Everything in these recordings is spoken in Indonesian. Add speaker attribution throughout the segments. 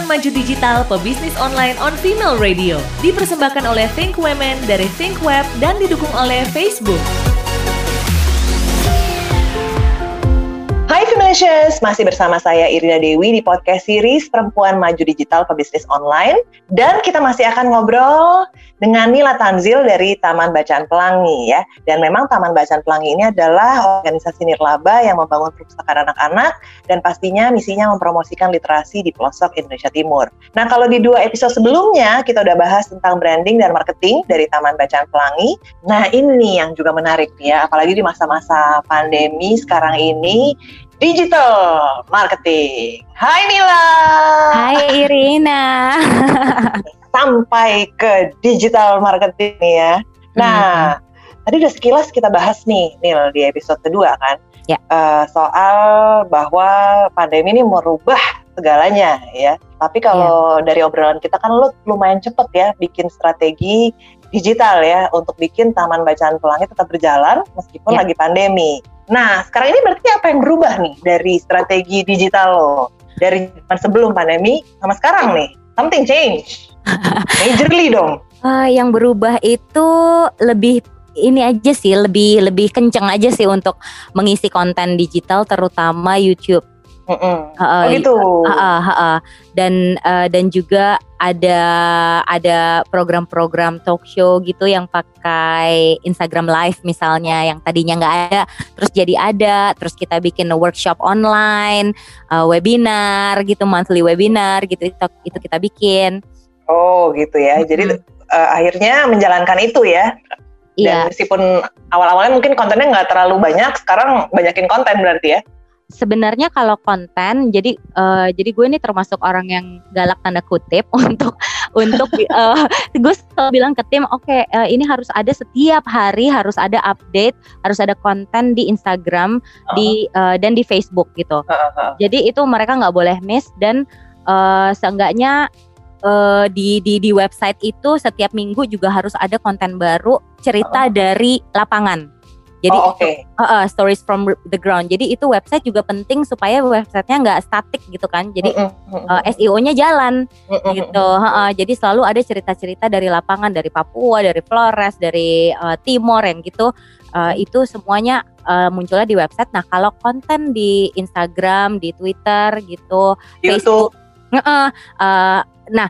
Speaker 1: Perempuan Maju Digital Pebisnis Online on Female Radio. Dipersembahkan oleh Think Women dari Think Web dan didukung oleh Facebook.
Speaker 2: Hai Femalicious, masih bersama saya Irina Dewi di podcast series Perempuan Maju Digital Pebisnis Online dan kita masih akan ngobrol dengan Nila Tanzil dari Taman Bacaan Pelangi ya. Dan memang Taman Bacaan Pelangi ini adalah organisasi nirlaba yang membangun perpustakaan anak-anak dan pastinya misinya mempromosikan literasi di pelosok Indonesia Timur. Nah, kalau di dua episode sebelumnya kita udah bahas tentang branding dan marketing dari Taman Bacaan Pelangi. Nah, ini yang juga menarik ya, apalagi di masa-masa pandemi sekarang ini digital marketing. Hai Nila.
Speaker 3: Hai Irina.
Speaker 2: Sampai ke digital marketing ya. Nah, hmm. tadi udah sekilas kita bahas nih, Nil, di episode kedua kan.
Speaker 3: Ya.
Speaker 2: Uh, soal bahwa pandemi ini merubah segalanya ya. Tapi kalau ya. dari obrolan kita kan lu lumayan cepet ya bikin strategi digital ya untuk bikin taman bacaan pelangi tetap berjalan meskipun ya. lagi pandemi. Nah, sekarang ini berarti apa yang berubah nih dari strategi digital lo? Dari sebelum pandemi sama sekarang nih? Something change. Majorly dong.
Speaker 3: Uh, yang berubah itu lebih ini aja sih, lebih lebih kenceng aja sih untuk mengisi konten digital terutama YouTube.
Speaker 2: Mm -mm. Uh, oh gitu.
Speaker 3: Uh, uh, uh, uh. Dan uh, dan juga ada ada program-program talk show gitu yang pakai Instagram Live misalnya yang tadinya nggak ada, terus jadi ada, terus kita bikin workshop online, uh, webinar gitu, monthly webinar gitu itu, itu kita bikin.
Speaker 2: Oh gitu ya. Mm -hmm. Jadi uh, akhirnya menjalankan itu ya. Iya. meskipun awal-awalnya mungkin kontennya nggak terlalu banyak, sekarang banyakin konten berarti ya
Speaker 3: sebenarnya kalau konten jadi uh, jadi gue ini termasuk orang yang galak tanda kutip untuk untuk uh, gue selalu bilang ke tim oke okay, uh, eh, ini harus ada setiap hari harus ada update harus ada konten di Instagram uh. di uh, dan di Facebook gitu uh, uh. jadi itu mereka nggak boleh miss dan uh, seenggaknya uh, di di di website itu setiap minggu juga harus ada konten baru cerita uh. dari lapangan jadi oh, okay. itu, uh, uh, stories from the ground. Jadi itu website juga penting supaya websitenya nggak statik gitu kan. Jadi uh, uh, SEO-nya jalan gitu. Uh, uh, jadi selalu ada cerita-cerita dari lapangan, dari Papua, dari Flores, dari uh, Timor yang gitu. Uh, itu semuanya uh, munculnya di website. Nah kalau konten di Instagram, di Twitter gitu,
Speaker 2: YouTube. Facebook.
Speaker 3: Uh, uh, nah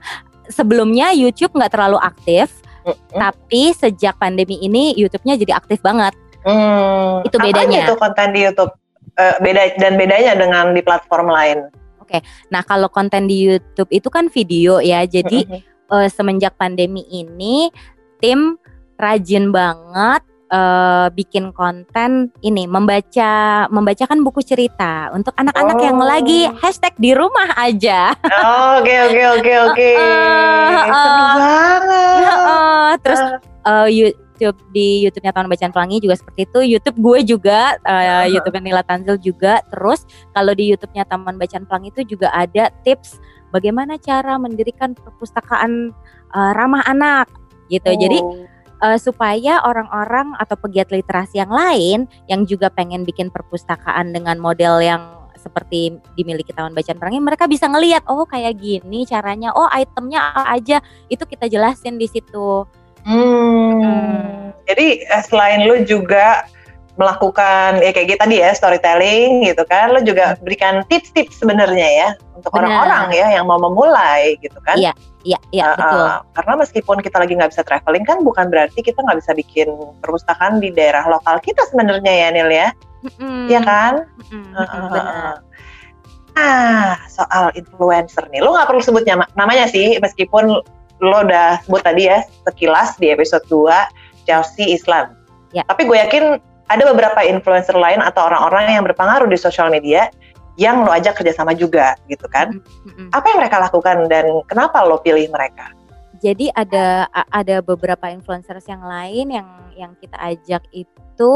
Speaker 3: sebelumnya YouTube nggak terlalu aktif. Uh, Tapi sejak pandemi ini YouTube-nya jadi aktif banget.
Speaker 2: Hmm,
Speaker 3: itu bedanya.
Speaker 2: itu konten di YouTube uh, beda dan bedanya dengan di platform lain.
Speaker 3: Oke, okay. nah kalau konten di YouTube itu kan video ya, jadi uh, semenjak pandemi ini tim rajin banget uh, bikin konten ini membaca membacakan buku cerita untuk anak-anak oh. yang lagi hashtag di rumah aja.
Speaker 2: Oke oke oke oke. Seru banget.
Speaker 3: Terus uh, YouTube di YouTube-nya Taman Bacaan Pelangi juga seperti itu. YouTube gue juga, uh, YouTube Nila Tanzil juga. Terus kalau di YouTube-nya Taman Bacaan Pelangi itu juga ada tips bagaimana cara mendirikan perpustakaan uh, ramah anak gitu. Oh. Jadi uh, supaya orang-orang atau pegiat literasi yang lain yang juga pengen bikin perpustakaan dengan model yang seperti dimiliki Taman Bacaan Pelangi, mereka bisa ngelihat oh kayak gini caranya, oh itemnya apa aja, itu kita jelasin di situ.
Speaker 2: Hmm. hmm. Jadi eh, selain lu juga melakukan ya kayak gitu tadi ya storytelling gitu kan, lu juga berikan tips-tips sebenarnya ya untuk orang-orang ya yang mau memulai gitu kan?
Speaker 3: Iya, iya, iya uh, betul. Uh,
Speaker 2: karena meskipun kita lagi nggak bisa traveling kan bukan berarti kita nggak bisa bikin perpustakaan di daerah lokal kita sebenarnya ya Nil ya,
Speaker 3: mm-hmm.
Speaker 2: kan?
Speaker 3: Mm-hmm. Uh, uh, uh.
Speaker 2: Nah soal influencer nih, lu nggak perlu sebut namanya sih meskipun lo udah sebut tadi ya sekilas di episode 2 Chelsea Islam.
Speaker 3: Ya.
Speaker 2: Tapi gue yakin ada beberapa influencer lain atau orang-orang yang berpengaruh di sosial media yang lo ajak kerjasama juga gitu kan. Mm-hmm. Apa yang mereka lakukan dan kenapa lo pilih mereka?
Speaker 3: Jadi ada ada beberapa influencers yang lain yang yang kita ajak itu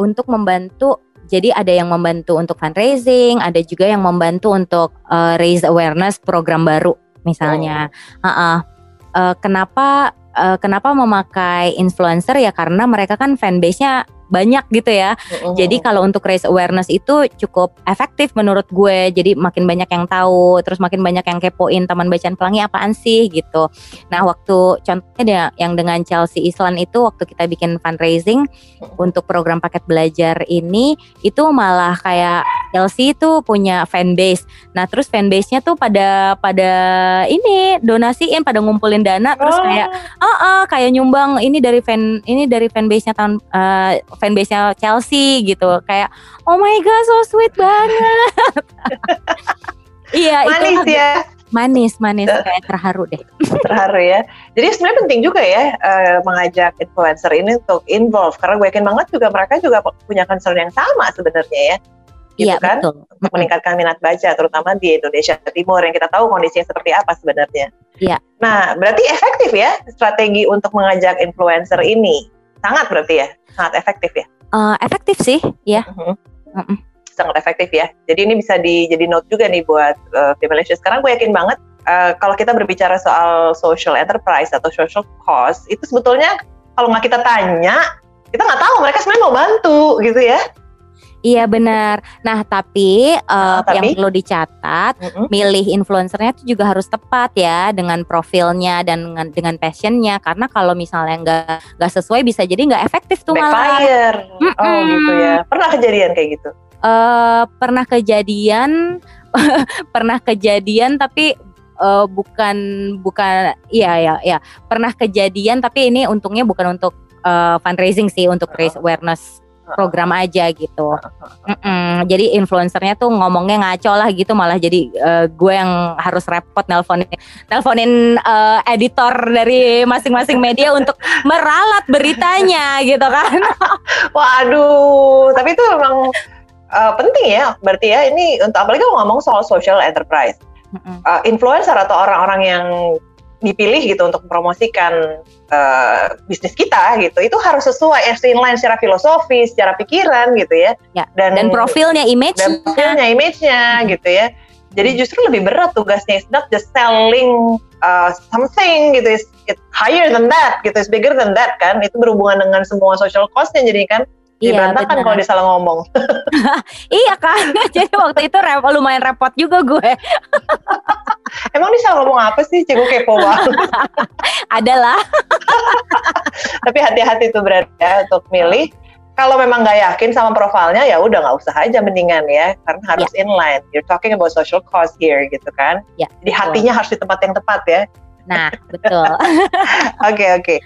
Speaker 3: untuk membantu jadi ada yang membantu untuk fundraising, ada juga yang membantu untuk uh, raise awareness program baru misalnya. Oh. Uh -uh uh, kenapa uh, kenapa memakai influencer ya karena mereka kan fanbase-nya banyak gitu ya. Jadi kalau untuk raise awareness itu cukup efektif menurut gue. Jadi makin banyak yang tahu, terus makin banyak yang kepoin Taman Bacaan Pelangi apaan sih gitu. Nah waktu contohnya yang dengan Chelsea Island itu waktu kita bikin fundraising untuk program paket belajar ini itu malah kayak Chelsea itu punya fanbase. Nah terus fanbase-nya tuh pada pada ini donasiin, pada ngumpulin dana, terus
Speaker 2: Oh.
Speaker 3: kayak ah ah, kayak nyumbang ini dari fan ini dari fanbase-nya tahun eh, fanbase-nya Chelsea gitu. Kayak oh my god so sweet banget. Iya, itu
Speaker 2: manis ya
Speaker 3: manis, manis kayak terharu deh.
Speaker 2: terharu ya. Jadi sebenarnya penting juga ya eh, mengajak influencer ini untuk involve karena gue yakin banget juga mereka juga punya concern yang sama sebenarnya ya. Gitu
Speaker 3: Iya,
Speaker 2: kan?
Speaker 3: betul.
Speaker 2: Untuk meningkatkan minat baca terutama di Indonesia Timur yang kita tahu kondisinya seperti apa sebenarnya.
Speaker 3: Iya.
Speaker 2: Nah, berarti efektif ya strategi untuk mengajak influencer ini. Sangat berarti ya, sangat efektif ya.
Speaker 3: Eh, efektif sih, ya.
Speaker 2: Mhm.
Speaker 3: Mm-mm.
Speaker 2: sangat efektif ya. Jadi ini bisa di, jadi note juga nih buat uh, Femalicious. Sekarang gue yakin banget uh, kalau kita berbicara soal social enterprise atau social cause itu sebetulnya kalau nggak kita tanya kita nggak tahu mereka sebenarnya mau bantu gitu ya.
Speaker 3: Iya benar. Nah tapi,
Speaker 2: Ah, tapi?
Speaker 3: yang perlu dicatat, milih influencernya itu juga harus tepat ya dengan profilnya dan dengan dengan passionnya. Karena kalau misalnya nggak nggak sesuai bisa jadi nggak efektif tuh malah.
Speaker 2: Backfire. Oh
Speaker 3: Mm-mm.
Speaker 2: gitu ya. Pernah kejadian kayak gitu.
Speaker 3: Eh, pernah kejadian, pernah kejadian tapi eh, bukan bukan, iya ya ya pernah kejadian tapi ini untungnya bukan untuk eh, fundraising sih untuk raise awareness program aja gitu. Mm-mm. Jadi influencernya tuh ngomongnya ngaco lah gitu malah jadi eh, gue yang harus repot nelponin nelponin eh, editor dari masing-masing media untuk meralat beritanya gitu kan.
Speaker 2: Waduh, tapi itu memang uh, penting ya. Berarti ya ini untuk apalagi kalau ngomong soal social enterprise. Uh, influencer atau orang-orang yang dipilih gitu untuk mempromosikan uh, bisnis kita gitu itu harus sesuai inline secara filosofi, secara pikiran gitu ya.
Speaker 3: Ya,
Speaker 2: Dan
Speaker 3: Dan profilnya,
Speaker 2: dan
Speaker 3: image-nya
Speaker 2: profilnya, image-nya gitu ya. Jadi justru lebih berat tugasnya. It's not just selling uh, something gitu. It's, it's higher than that gitu. It's bigger than that kan. Itu berhubungan dengan semua social cost-nya jadi kan.
Speaker 3: Iya,
Speaker 2: berantakan
Speaker 3: benar.
Speaker 2: kalau dia salah ngomong.
Speaker 3: Iya kan, jadi waktu itu rep- lumayan repot juga gue.
Speaker 2: Emang salah ngomong apa sih? Cik, gue kepo banget.
Speaker 3: Adalah,
Speaker 2: Tapi hati-hati tuh berarti ya untuk milih. Kalau memang nggak yakin sama profilnya ya udah nggak usah aja mendingan ya karena harus inline. You're talking about social cause here gitu kan.
Speaker 3: Ya,
Speaker 2: Jadi hatinya harus di tempat yang tepat ya.
Speaker 3: nah betul.
Speaker 2: Oke oke.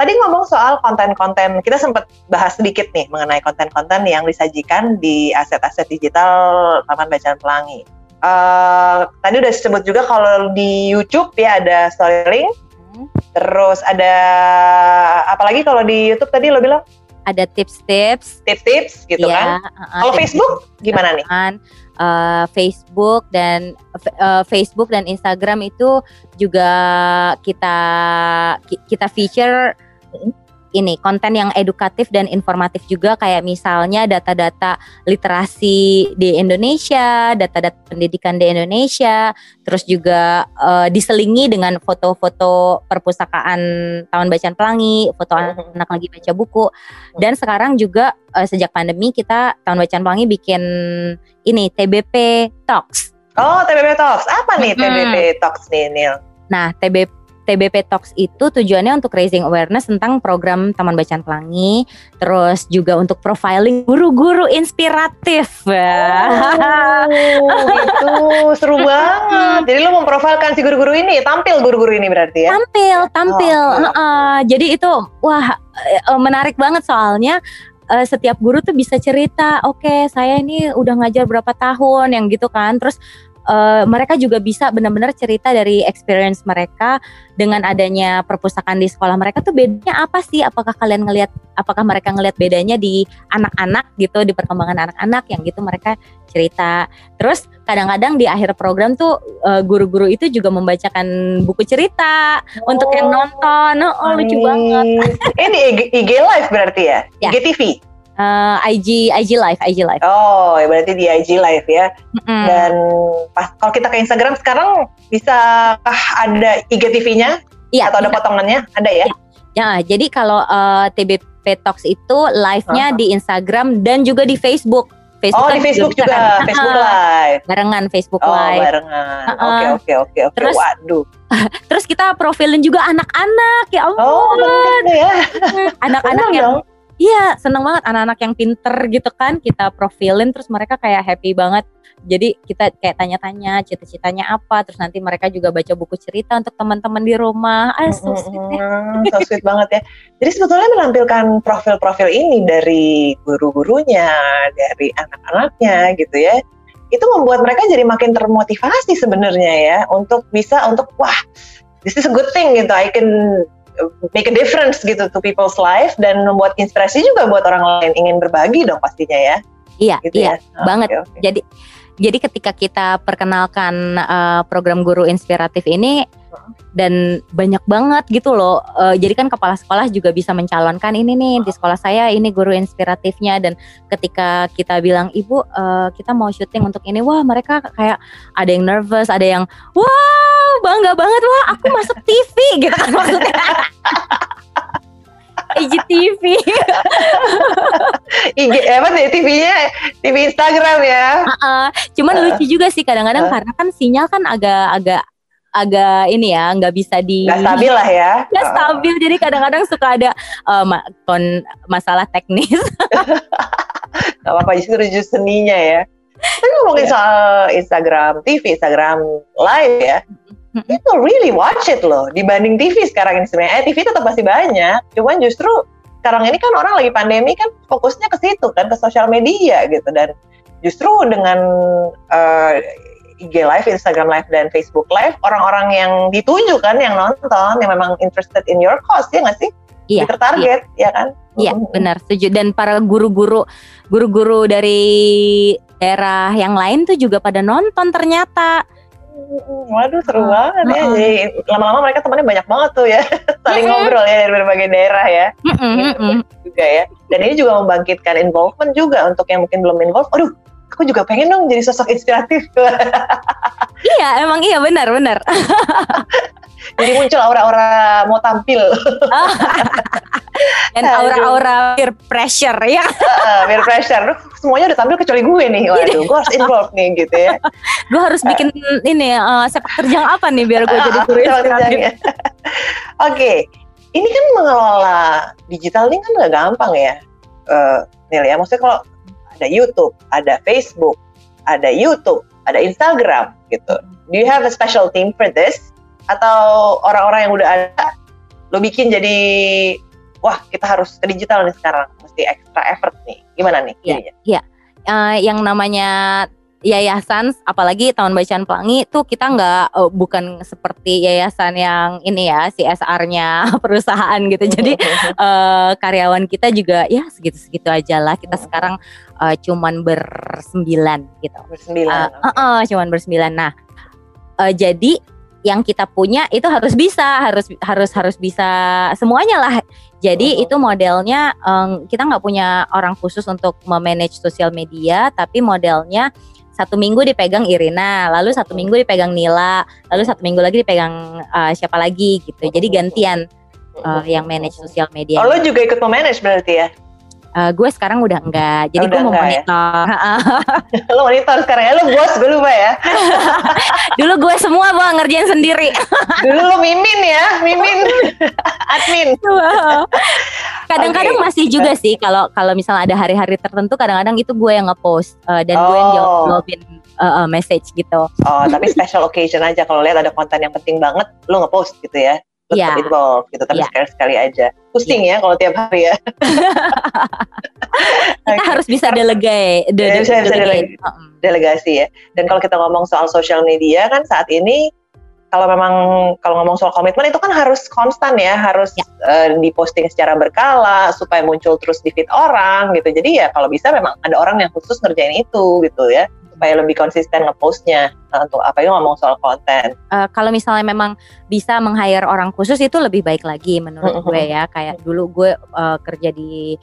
Speaker 2: Tadi ngomong soal konten-konten, kita sempat bahas sedikit nih mengenai konten-konten yang disajikan di aset-aset digital Taman Bacaan Pelangi. Eh, tadi udah disebut juga kalau di YouTube ya ada storytelling, terus ada apalagi kalau di YouTube tadi lo bilang
Speaker 3: Ada tips-tips.
Speaker 2: tips-tips gitu kan.
Speaker 3: ya, uh-uh,
Speaker 2: Kalau
Speaker 3: tips-
Speaker 2: Facebook gimana nih?
Speaker 3: kan eh, Facebook dan eh, Facebook dan Instagram itu juga kita ki- kita feature ini konten yang edukatif dan informatif juga kayak misalnya data-data literasi di Indonesia, data-data pendidikan di Indonesia, terus juga eh, diselingi dengan foto-foto perpustakaan Taman Bacaan Pelangi, foto
Speaker 2: Mhm.
Speaker 3: anak lagi baca buku. Dan sekarang juga eh, sejak pandemi kita Taman Bacaan Pelangi bikin ini TBP Talks.
Speaker 2: Oh, TBP Talks. Apa nih
Speaker 3: Mm-mm.
Speaker 2: TBP Talks nih, Nil?
Speaker 3: Nah, TBP TBP Talks itu tujuannya untuk raising awareness tentang program Taman Bacaan Pelangi, terus juga untuk profiling guru-guru inspiratif.
Speaker 2: Oh, gitu. Seru banget. Jadi lo memprofilkan si guru-guru ini, tampil guru-guru ini berarti ya?
Speaker 3: tampil, tampil.
Speaker 2: Oh.
Speaker 3: Heeh. jadi itu wah eh, menarik banget soalnya eh, setiap guru tuh bisa cerita, oke saya ini udah ngajar berapa tahun yang gitu kan, terus eh, mereka juga bisa benar-benar cerita dari experience mereka dengan adanya perpustakaan di sekolah mereka tuh bedanya apa sih? Apakah kalian ngelihat, apakah mereka ngelihat bedanya di anak-anak gitu, di perkembangan anak-anak yang gitu mereka cerita. Terus kadang-kadang di akhir program tuh eh, guru-guru itu juga membacakan buku cerita untuk yang nonton. Oh, lucu banget.
Speaker 2: Ini IG, IG Live berarti ya?
Speaker 3: Ya.
Speaker 2: IGTV?
Speaker 3: Eh, IG IG live, IG live.
Speaker 2: Oh, ya berarti di IG Live ya.
Speaker 3: Mm-mm.
Speaker 2: Dan pas kalau kita ke Instagram sekarang bisa ada IGTV-nya?
Speaker 3: Iya,
Speaker 2: Atau ada potongannya? Ada ya?
Speaker 3: Ya, jadi kalau eh, TB Petox itu live-nya
Speaker 2: Uh-huh.
Speaker 3: di Instagram dan juga di Facebook. Facebook
Speaker 2: Oh
Speaker 3: kan
Speaker 2: di Facebook
Speaker 3: bisa
Speaker 2: juga,
Speaker 3: kan?
Speaker 2: Facebook Live.
Speaker 3: Barengan Facebook
Speaker 2: Oh
Speaker 3: Live.
Speaker 2: barengan.
Speaker 3: Uh-uh.
Speaker 2: Oke oke oke oke.
Speaker 3: Terus-
Speaker 2: Waduh.
Speaker 3: Terus kita profilin juga anak-anak ya
Speaker 2: Oh
Speaker 3: ampun.
Speaker 2: bener ya.
Speaker 3: anak-anak yang
Speaker 2: dong.
Speaker 3: Iya, seneng banget anak-anak yang pinter gitu kan kita profilin terus mereka kayak happy banget. Jadi kita kayak tanya-tanya cita-citanya apa, terus nanti mereka juga baca buku cerita untuk teman-teman di rumah. Ah, so sweet ya.
Speaker 2: Mm, so sweet banget ya. Jadi sebetulnya menampilkan profil-profil ini dari guru-gurunya, dari anak-anaknya gitu ya. Itu membuat mereka jadi makin termotivasi sebenarnya ya untuk bisa untuk wah this is a good thing gitu. I can make a difference gitu to people's life dan membuat inspirasi juga buat orang lain ingin berbagi dong pastinya ya.
Speaker 3: Iya,
Speaker 2: Gitu
Speaker 3: iya.
Speaker 2: ya.
Speaker 3: Banget.
Speaker 2: oke, oke.
Speaker 3: Jadi jadi ketika kita perkenalkan eh, program guru inspiratif ini dan banyak banget gitu loh. eh, jadi kan kepala sekolah juga bisa mencalonkan ini nih di sekolah saya ini guru inspiratifnya dan ketika kita bilang ibu eh, kita mau syuting untuk ini wah mereka kayak ada yang nervous, ada yang wow bangga banget wah aku masuk TV gitu kan maksudnya. IGTV.
Speaker 2: IG apa sih TV-nya TV Instagram ya.
Speaker 3: Heeh. Cuman
Speaker 2: Heeh.
Speaker 3: lucu juga sih kadang-kadang
Speaker 2: Heeh.
Speaker 3: karena kan sinyal kan agak-agak agak ini ya nggak bisa di
Speaker 2: Gak stabil lah ya.
Speaker 3: nggak stabil jadi kadang-kadang suka ada eh, ma- kon masalah teknis
Speaker 2: Gak apa-apa justru justru seninya ya. Tapi ngomongin
Speaker 3: Iya.
Speaker 2: soal Instagram TV, Instagram Live ya. People really watch it loh. Dibanding TV sekarang ini sebenarnya. Eh, TV tetap masih banyak. Cuman justru sekarang ini kan orang lagi pandemi kan fokusnya ke situ kan ke sosial media gitu dan justru dengan eh, IG Live, Instagram Live dan Facebook Live orang-orang yang dituju kan yang nonton yang memang interested in your cause ya nggak sih?
Speaker 3: Iya,
Speaker 2: tertarget ya kan?
Speaker 3: iya benar setuju dan para guru-guru guru-guru dari daerah yang lain tuh juga pada nonton ternyata
Speaker 2: Waduh seru
Speaker 3: Uh,
Speaker 2: banget ya.
Speaker 3: uh-uh.
Speaker 2: Jadi lama-lama mereka temannya banyak banget tuh ya. Saling ngobrol ya dari berbagai daerah ya.
Speaker 3: Mm-mm, mm-mm.
Speaker 2: Juga ya. Dan ini juga membangkitkan involvement juga untuk yang mungkin belum involved. Aduh, aku juga pengen dong jadi sosok inspiratif.
Speaker 3: iya emang iya benar benar
Speaker 2: jadi muncul aura-aura mau tampil.
Speaker 3: dan aura-aura peer pressure ya
Speaker 2: Uh, peer pressure. Duh, semuanya udah tampil kecuali gue nih. Waduh, gue harus involved nih gitu ya.
Speaker 3: gue harus bikin ini eh, sepak terjang apa nih biar gue jadi guru.
Speaker 2: Oke, ini kan mengelola digital ini kan nggak gampang ya, Eh, Nil ya. Maksudnya kalau ada YouTube, ada Facebook, ada YouTube, ada Instagram gitu. Do you have a special team for this? Atau orang-orang yang udah ada, lo bikin jadi, wah kita harus ke digital nih sekarang, mesti extra effort nih. Gimana nih?
Speaker 3: Iya.
Speaker 2: jadinya?
Speaker 3: Eh, yang namanya yayasan apalagi tahun bacaan pelangi tuh kita nggak eh, bukan seperti yayasan yang ini ya CSR-nya perusahaan gitu jadi eh, karyawan kita juga ya segitu-segitu aja lah kita
Speaker 2: Hmm.
Speaker 3: sekarang eh, cuman bersembilan gitu
Speaker 2: bersembilan.
Speaker 3: Eh, eh, eh, cuman bersembilan nah eh, jadi yang kita punya itu harus bisa harus harus harus bisa semuanya lah. Jadi
Speaker 2: Mhm.
Speaker 3: itu modelnya em, kita nggak punya orang khusus untuk memanage sosial media tapi modelnya satu minggu dipegang Irina lalu satu minggu dipegang Nila lalu satu minggu lagi dipegang eh, siapa lagi gitu. Jadi gantian eh, yang manage sosial media.
Speaker 2: Oh, lo juga ikut memanage berarti ya?
Speaker 3: Eh, gue sekarang udah enggak jadi
Speaker 2: Oh,
Speaker 3: gue mau
Speaker 2: ya?
Speaker 3: monitor
Speaker 2: lo monitor sekarang ya, lo bos gue lupa ya.
Speaker 3: dulu gue semua gue ngerjain sendiri
Speaker 2: Dulu lo mimin ya, mimin admin.
Speaker 3: kadang-kadang
Speaker 2: Oke.
Speaker 3: masih juga sih kalau kalau misalnya ada hari-hari tertentu kadang-kadang itu gue yang ngepost eh, dan gue yang
Speaker 2: Oh.
Speaker 3: jawab jawabin eh, eh, message gitu
Speaker 2: Oh, tapi special occasion aja kalau lihat ada konten yang penting banget, lo ngepost gitu ya. Tetap involve gitu, tapi
Speaker 3: Iya.
Speaker 2: sekali-sekali aja. Pusing ya kalau tiap hari ya.
Speaker 3: kita
Speaker 2: Oke.
Speaker 3: harus bisa delegate de-
Speaker 2: Ya,
Speaker 3: de-
Speaker 2: bisa- bisa
Speaker 3: delegate.
Speaker 2: Delegasi ya. Dan kalau kita ngomong soal social media kan saat ini kalau memang kalau ngomong soal komitmen itu kan harus konstan ya, harus
Speaker 3: Ya.
Speaker 2: eh, diposting secara berkala supaya muncul terus di feed orang gitu. Jadi ya kalau bisa memang ada orang yang khusus ngerjain itu gitu ya, supaya lebih konsisten ngepostnya eh, untuk apa itu ngomong soal konten.
Speaker 3: Eh, kalau misalnya memang bisa meng-hire orang khusus itu lebih baik lagi menurut gue ya kayak dulu gue eh, kerja di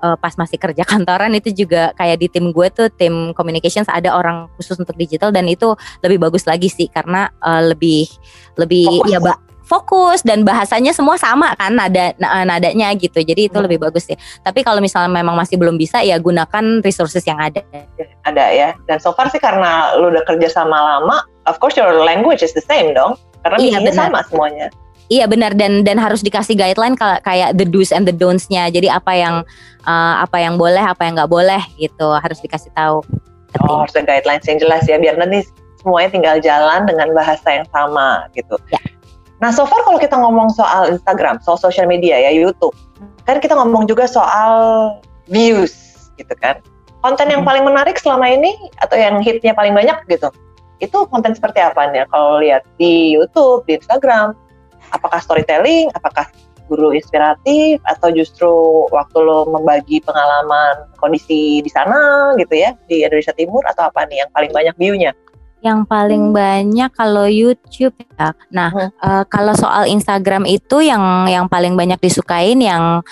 Speaker 3: eh, pas masih kerja kantoran itu juga kayak di tim gue tuh tim communications ada orang khusus untuk digital dan itu lebih bagus lagi sih karena eh, lebih lebih
Speaker 2: Fokus.
Speaker 3: ya mbak fokus dan bahasanya semua sama kan nada nadanya gitu. Jadi itu hmm. lebih bagus sih. Tapi kalau misalnya memang masih belum bisa ya gunakan resources yang ada.
Speaker 2: Ada ya. Dan so far sih karena lu udah kerja sama lama, of course your language is the same dong. Karena iya, sama semuanya.
Speaker 3: Iya benar dan dan harus dikasih guideline kayak the do's and the don'ts-nya. Jadi apa yang uh, apa yang boleh, apa yang nggak boleh gitu harus dikasih tahu.
Speaker 2: Oh, harus ada guidelines yang jelas ya biar nanti semuanya tinggal jalan dengan bahasa yang sama gitu. Ya. Nah, so far kalau kita ngomong soal Instagram, soal social media ya, YouTube, kan kita ngomong juga soal views gitu kan. Konten yang hmm. paling menarik selama ini atau yang hitnya paling banyak gitu, itu konten seperti apa nih kalau lihat di YouTube, di Instagram? apakah storytelling, apakah guru inspiratif atau justru waktu lo membagi pengalaman kondisi di sana gitu ya di Indonesia Timur atau apa nih yang paling banyak view-nya?
Speaker 3: Yang paling hmm. banyak kalau YouTube ya. Nah, hmm. uh, kalau soal Instagram itu yang yang paling banyak disukain yang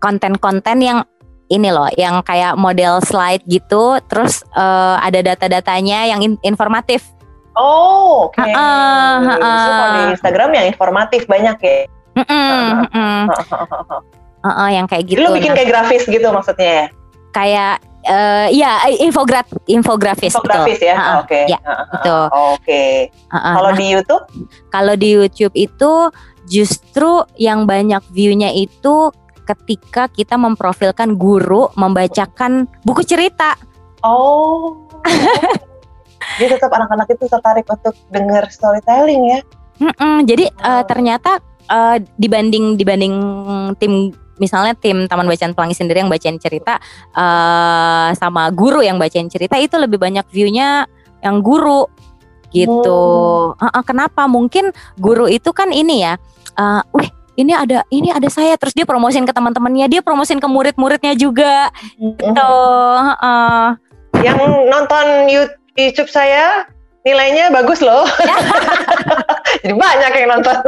Speaker 3: konten-konten yang ini loh, yang kayak model slide gitu, terus uh, ada data-datanya yang in informatif
Speaker 2: Oh, oke. Okay. Uh, uh, uh, di Instagram yang informatif banyak ya. Uh, uh, uh,
Speaker 3: uh, uh, yang kayak gitu.
Speaker 2: Lu bikin nah. kayak grafis gitu maksudnya ya?
Speaker 3: Kayak uh, ya infograf infografis.
Speaker 2: Infografis ya? Uh, oke. okay.
Speaker 3: ya uh, itu
Speaker 2: oke. Okay. uh, uh, kalau nah, di YouTube?
Speaker 3: kalau di YouTube itu justru yang banyak viewnya itu ketika kita memprofilkan guru membacakan buku cerita.
Speaker 2: Oh. Jadi tetap anak-anak itu tertarik untuk dengar storytelling ya.
Speaker 3: Mm-mm, jadi uh, ternyata uh, dibanding dibanding tim misalnya tim Taman Bacaan Pelangi sendiri yang bacain cerita uh, sama guru yang bacain cerita itu lebih banyak viewnya yang guru gitu. Oh. Uh, uh, kenapa? Mungkin guru itu kan ini ya, uh, wih ini ada ini ada saya terus dia promosin ke teman-temannya, dia promosin ke murid-muridnya juga. Gitu. Uh,
Speaker 2: yang nonton YouTube saya nilainya bagus loh. Jadi banyak yang nonton.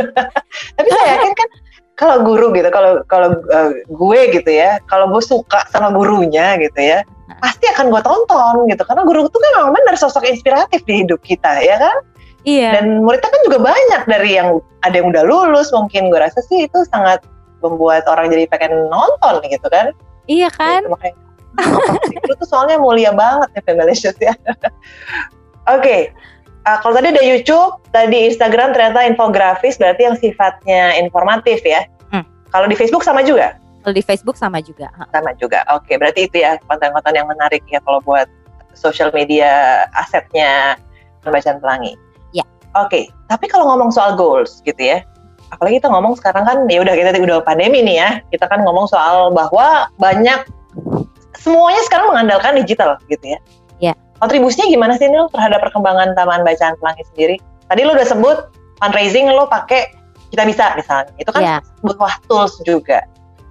Speaker 2: Tapi saya yakin kan kalau guru gitu, kalau kalau uh, gue gitu ya, kalau gue suka sama gurunya gitu ya, pasti akan gue tonton gitu. Karena guru itu kan memang benar sosok inspiratif di hidup kita, ya kan?
Speaker 3: Iya.
Speaker 2: Dan muridnya kan juga banyak dari yang ada yang udah lulus, mungkin gue rasa sih itu sangat membuat orang jadi pengen nonton gitu kan?
Speaker 3: Iya kan? Gitu, makanya
Speaker 2: itu tuh soalnya mulia banget ya Femalicious ya. Oke, okay. Uh, kalau tadi ada YouTube, tadi Instagram ternyata infografis berarti yang sifatnya informatif ya. Hmm. Kalau di Facebook sama juga?
Speaker 3: Kalau di Facebook sama juga.
Speaker 2: Sama juga. Oke, okay, berarti itu ya konten-konten yang menarik ya kalau buat social media asetnya pembacaan pelangi.
Speaker 3: Ya.
Speaker 2: Oke, okay. tapi kalau ngomong soal goals gitu ya, apalagi kita ngomong sekarang kan ya udah kita udah pandemi nih ya, kita kan ngomong soal bahwa banyak semuanya sekarang mengandalkan digital gitu ya.
Speaker 3: Ya.
Speaker 2: Kontribusinya gimana sih Nil terhadap perkembangan Taman Bacaan Pelangi sendiri? Tadi lo udah sebut fundraising lo pakai kita bisa misalnya. Itu kan ya. butuh tools juga.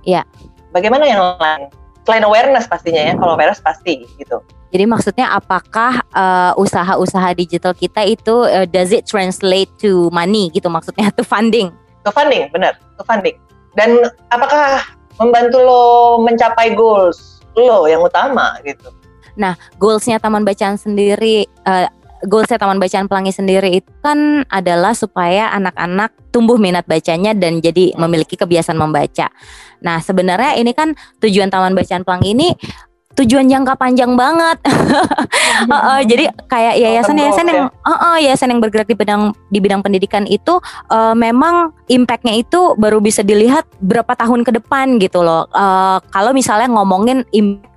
Speaker 3: Iya.
Speaker 2: Bagaimana yang lain? Selain awareness pastinya ya, kalau awareness pasti gitu.
Speaker 3: Jadi maksudnya apakah uh, usaha-usaha digital kita itu uh, does it translate to money gitu maksudnya to funding?
Speaker 2: To funding, benar, to funding. Dan apakah membantu lo mencapai goals lo yang utama gitu.
Speaker 3: Nah, goalsnya Taman Bacaan sendiri, uh, goalsnya Taman Bacaan Pelangi sendiri itu kan adalah supaya anak-anak tumbuh minat bacanya dan jadi memiliki kebiasaan membaca. Nah, sebenarnya ini kan tujuan Taman Bacaan Pelangi ini tujuan jangka panjang banget. uh, uh, jadi kayak yayasan-yayasan yang uh, uh, yayasan yang bergerak di bidang di bidang pendidikan itu uh, memang impactnya itu baru bisa dilihat berapa tahun ke depan gitu loh. Uh, kalau misalnya ngomongin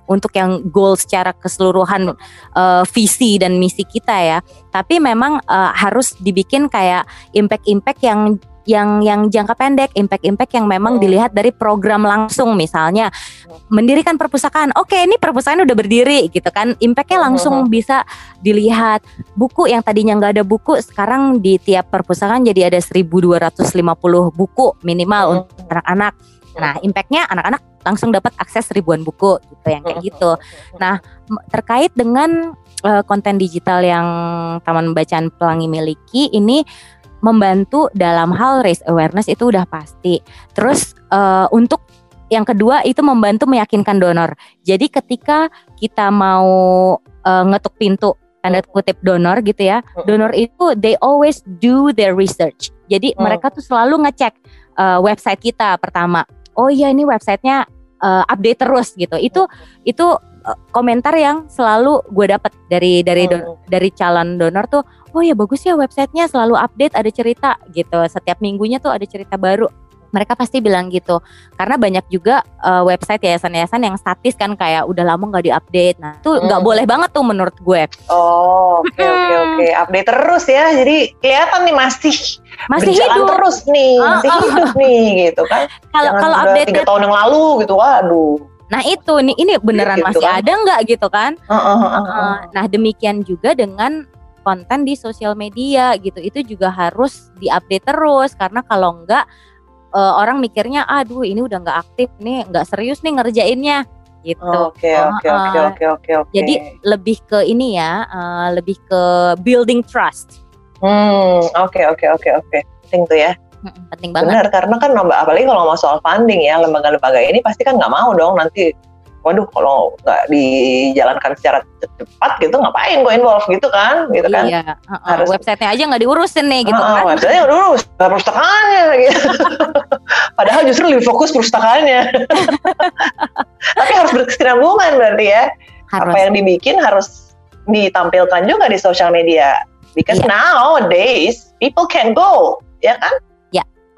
Speaker 3: untuk yang goal secara keseluruhan uh, visi dan misi kita ya, tapi memang uh, harus dibikin kayak impact-impact yang yang yang jangka pendek, impact-impact yang memang oh. dilihat dari program langsung misalnya mendirikan perpustakaan. Oke, ini perpustakaan udah berdiri gitu kan. Impactnya langsung bisa dilihat. Buku yang tadinya nggak ada buku sekarang di tiap perpustakaan jadi ada 1250 buku minimal untuk anak-anak. Nah, impactnya anak-anak langsung dapat akses ribuan buku gitu yang kayak gitu. Nah, terkait dengan uh, konten digital yang Taman Bacaan Pelangi miliki ini membantu dalam hal raise awareness itu udah pasti. Terus uh, untuk yang kedua itu membantu meyakinkan donor. Jadi ketika kita mau uh, ngetuk pintu tanda kutip donor gitu ya. Donor itu they always do their research. Jadi
Speaker 2: Hmm.
Speaker 3: mereka tuh selalu ngecek uh, website kita pertama. Oh iya ini websitenya uh, update terus gitu. Itu itu uh, komentar yang selalu gue dapat dari dari don-
Speaker 2: Hmm.
Speaker 3: dari calon donor tuh. Oh ya bagus ya websitenya selalu update ada cerita gitu. Setiap minggunya tuh ada cerita baru. Mereka pasti bilang gitu karena banyak juga uh, website yayasan-yayasan yang statis kan kayak udah lama nggak diupdate. Nah itu nggak
Speaker 2: Hmm.
Speaker 3: boleh banget tuh menurut gue.
Speaker 2: Oh, oke oke
Speaker 3: Hmm.
Speaker 2: oke. Update terus ya. Jadi kelihatan nih masih
Speaker 3: Masih
Speaker 2: berjalan
Speaker 3: hidup.
Speaker 2: terus nih, masih
Speaker 3: Ah, ah.
Speaker 2: hidup nih gitu kan.
Speaker 3: Kalau kalau update
Speaker 2: tiga tahun yang lalu gitu, waduh.
Speaker 3: Nah itu nih ini beneran
Speaker 2: Gitu
Speaker 3: masih
Speaker 2: kan.
Speaker 3: ada nggak gitu kan?
Speaker 2: Heeh, heeh, heeh.
Speaker 3: Uh, nah demikian juga dengan konten di sosial media gitu itu juga harus diupdate terus karena kalau enggak uh, orang mikirnya aduh ini udah nggak aktif nih nggak serius nih ngerjainnya gitu.
Speaker 2: Oke oke oke oke oke oke.
Speaker 3: Jadi lebih ke ini ya, uh, lebih ke building trust.
Speaker 2: hmm oke oke oke oke. Penting tuh ya.
Speaker 3: Mm-mm, Penting banget.
Speaker 2: Benar karena kan apalagi kalau ngomong soal funding ya lembaga-lembaga ini pasti kan nggak mau dong nanti waduh kalau nggak dijalankan secara cepat gitu ngapain gue involve gitu kan gitu kan
Speaker 3: Iya, uh-uh,
Speaker 2: Harus-
Speaker 3: websitenya aja nggak diurusin nih gitu
Speaker 2: Ah,
Speaker 3: kan.
Speaker 2: websitenya udah urus nggak perpustakaannya gitu. padahal justru lebih fokus perpustakaannya tapi harus berkesinambungan berarti ya
Speaker 3: Harus.
Speaker 2: apa yang dibikin harus ditampilkan juga di sosial media because
Speaker 3: Iya.
Speaker 2: nowadays people can go ya kan.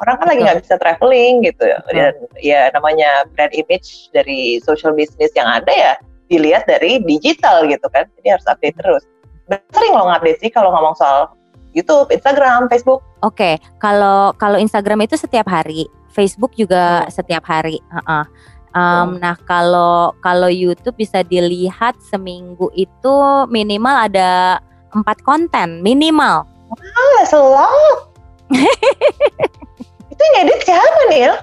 Speaker 2: Orang kan lagi nggak bisa traveling gitu ya
Speaker 3: Betul.
Speaker 2: dan ya namanya brand image dari social business yang ada ya dilihat dari digital gitu kan jadi harus update terus sering lo ngupdate sih kalau ngomong soal YouTube, Instagram, Facebook.
Speaker 3: Oke, kalau kalau Instagram itu setiap hari, Facebook juga
Speaker 2: Hmm.
Speaker 3: setiap hari. Heeh. Um, Nah kalau kalau YouTube bisa dilihat seminggu itu minimal ada empat konten minimal.
Speaker 2: Ah, selot. itu yang edit siapa nih ya?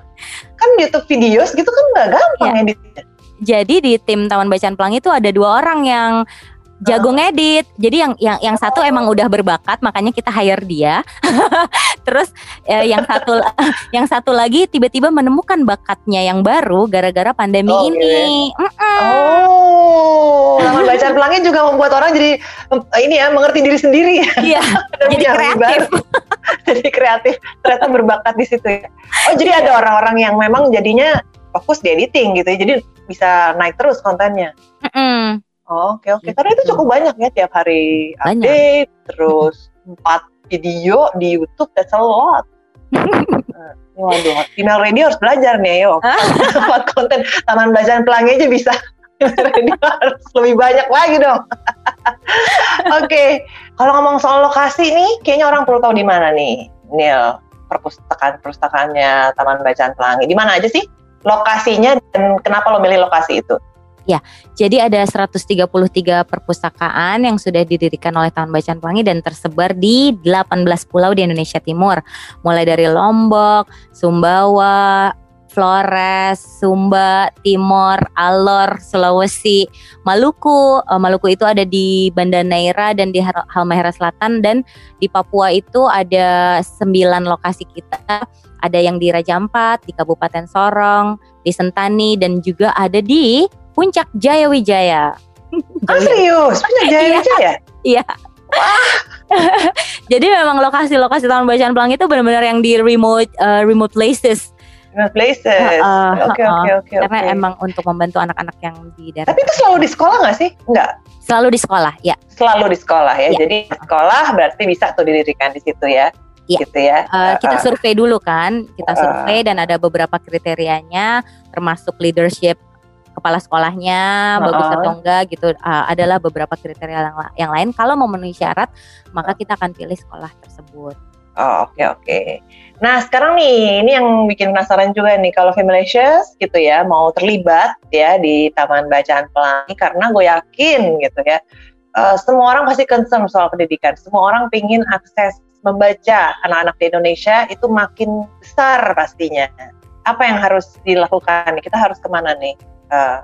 Speaker 2: Kan YouTube videos gitu kan nggak gampang
Speaker 3: Iya.
Speaker 2: editnya.
Speaker 3: Jadi di tim Taman Bacaan Pelangi itu ada dua orang yang jago ngedit. Jadi yang yang yang satu emang udah berbakat, makanya kita hire dia. Terus eh, yang satu yang satu lagi tiba-tiba menemukan bakatnya yang baru gara-gara pandemi
Speaker 2: Oh,
Speaker 3: ini. Mm-mm.
Speaker 2: Oh, Taman Bacaan Pelangi juga membuat orang jadi ini ya mengerti diri sendiri.
Speaker 3: Iya, jadi kreatif.
Speaker 2: jadi kreatif. Ternyata berbakat di situ ya. Oh, jadi ada orang-orang yang memang jadinya fokus di editing gitu ya. Jadi bisa naik terus kontennya.
Speaker 3: Mm-mm.
Speaker 2: Oh, Oke oke,
Speaker 3: Gitu.
Speaker 2: karena itu cukup banyak ya tiap hari
Speaker 3: Banyak.
Speaker 2: update, terus empat video di YouTube, that's a lot. Eh, Waduh, female radio harus belajar nih, yo. Buat konten Taman Bacaan Pelangi aja bisa. Radio harus lebih banyak lagi dong. Oke, kalau ngomong soal lokasi nih, kayaknya orang perlu tahu di mana nih, Nil, perpustakaan perpustakaannya Taman Bacaan Pelangi. Di mana aja sih lokasinya dan kenapa lo milih lokasi itu?
Speaker 3: Jadi ada 133 perpustakaan yang sudah didirikan oleh Taman Bacaan Pelangi dan tersebar di 18 pulau di Indonesia Timur. Mulai dari Lombok, Sumbawa, Flores, Sumba, Timor, Alor, Sulawesi, Maluku. Eh, Maluku itu ada di Banda Neira dan di Halmahera Selatan dan di Papua itu ada 9 lokasi kita. Ada yang di Raja Ampat, di Kabupaten Sorong, di Sentani dan juga ada di Puncak Jaya Wijaya.
Speaker 2: Ah serius? Punya Jaya
Speaker 3: Iya.
Speaker 2: Wijaya?
Speaker 3: Iya. Jadi memang lokasi-lokasi Taman Bacaan Pelangi itu benar-benar yang di remote uh, remote places.
Speaker 2: Remote places. Oke oke oke
Speaker 3: Karena
Speaker 2: oke.
Speaker 3: emang untuk membantu anak-anak yang di daerah
Speaker 2: Tapi itu selalu di sekolah nggak sih? Enggak,
Speaker 3: selalu di sekolah, ya.
Speaker 2: selalu di sekolah ya.
Speaker 3: Iya.
Speaker 2: Jadi sekolah berarti bisa tuh didirikan di situ ya.
Speaker 3: Iya.
Speaker 2: Gitu ya.
Speaker 3: Uh, kita
Speaker 2: Uh,
Speaker 3: survei dulu kan, kita
Speaker 2: Uh.
Speaker 3: survei dan ada beberapa kriterianya, termasuk leadership kepala sekolahnya bagus
Speaker 2: Uh-uh.
Speaker 3: atau enggak gitu. Uh, adalah beberapa kriteria yang, yang lain. Kalau memenuhi syarat, maka kita akan pilih sekolah tersebut.
Speaker 2: Oh oke oke. Nah sekarang nih ini yang bikin penasaran juga nih kalau Femalicious gitu ya mau terlibat ya di Taman Bacaan Pelangi karena gue yakin gitu ya eh, semua orang pasti concern soal pendidikan. Semua orang pingin akses membaca anak-anak di Indonesia itu makin besar pastinya. Apa yang harus dilakukan? Kita harus ke mana nih? Eh,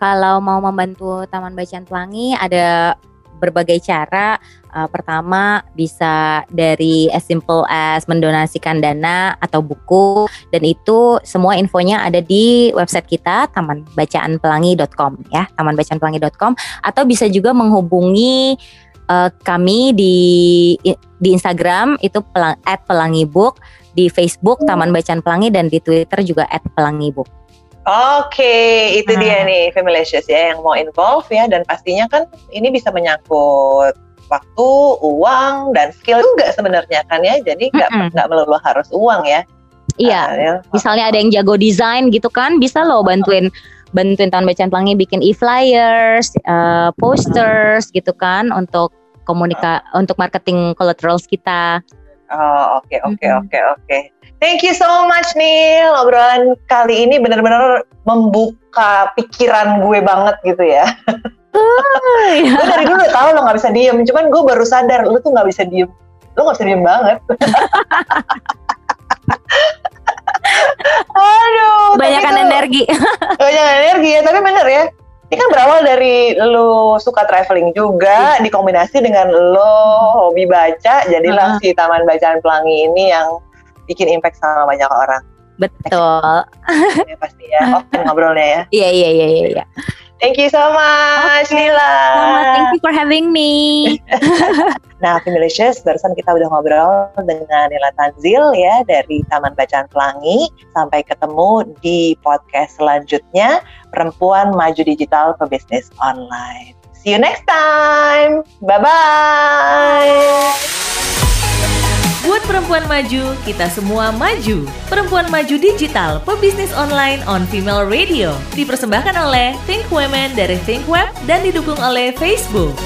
Speaker 3: Kalau mau membantu Taman Bacaan Pelangi ada berbagai cara. Uh, pertama bisa dari as simple as mendonasikan dana atau buku dan itu semua infonya ada di website kita tamanbacaanpelangi.com ya tamanbacaanpelangi.com atau bisa juga menghubungi uh, kami di di Instagram itu pelang, @pelangibook di Facebook Taman Bacaan Pelangi dan di Twitter juga @pelangibook.
Speaker 2: Oke, itu nah. dia nih Femalicious ya yang mau involve ya dan pastinya kan ini bisa menyangkut waktu, uang dan skill juga sebenarnya kan ya. Jadi nggak mm -hmm. melulu harus uang ya.
Speaker 3: Iya. Uh, ya. Misalnya ada yang jago desain gitu kan, bisa loh bantuin bantuin Taman Bacaan Pelangi bikin e-flyers, uh, posters gitu kan untuk komunika uh. untuk marketing collaterals kita.
Speaker 2: Oh, oke oke oke oke. Thank you so much Neil. Obrolan kali ini benar-benar membuka pikiran gue banget gitu ya. gue dari dulu tahu lo nggak bisa diem, cuman gue baru sadar lo tuh nggak bisa diem. Lo nggak bisa diem banget. Aduh.
Speaker 3: Banyakan energi.
Speaker 2: banyak energi ya, tapi bener ya ini kan berawal dari lo suka traveling juga iya. dikombinasi dengan lo hobi baca jadilah uh -huh. si Taman Bacaan Pelangi ini yang bikin impact sama banyak orang.
Speaker 3: Betul.
Speaker 2: Ya, pasti ya. Oke ngobrolnya ya.
Speaker 3: Iya iya iya iya. iya.
Speaker 2: Thank you so much okay. Nila.
Speaker 3: thank you for having me.
Speaker 2: nah, Femilicious, barusan kita udah ngobrol dengan Nila Tanzil ya dari Taman Bacaan Pelangi. Sampai ketemu di podcast selanjutnya, Perempuan Maju Digital Pebisnis Online. See you next time. Bye-bye.
Speaker 1: Buat perempuan maju, kita semua maju. Perempuan Maju Digital, pebisnis online on Female Radio. Dipersembahkan oleh Think Women dari Think Web dan didukung oleh Facebook.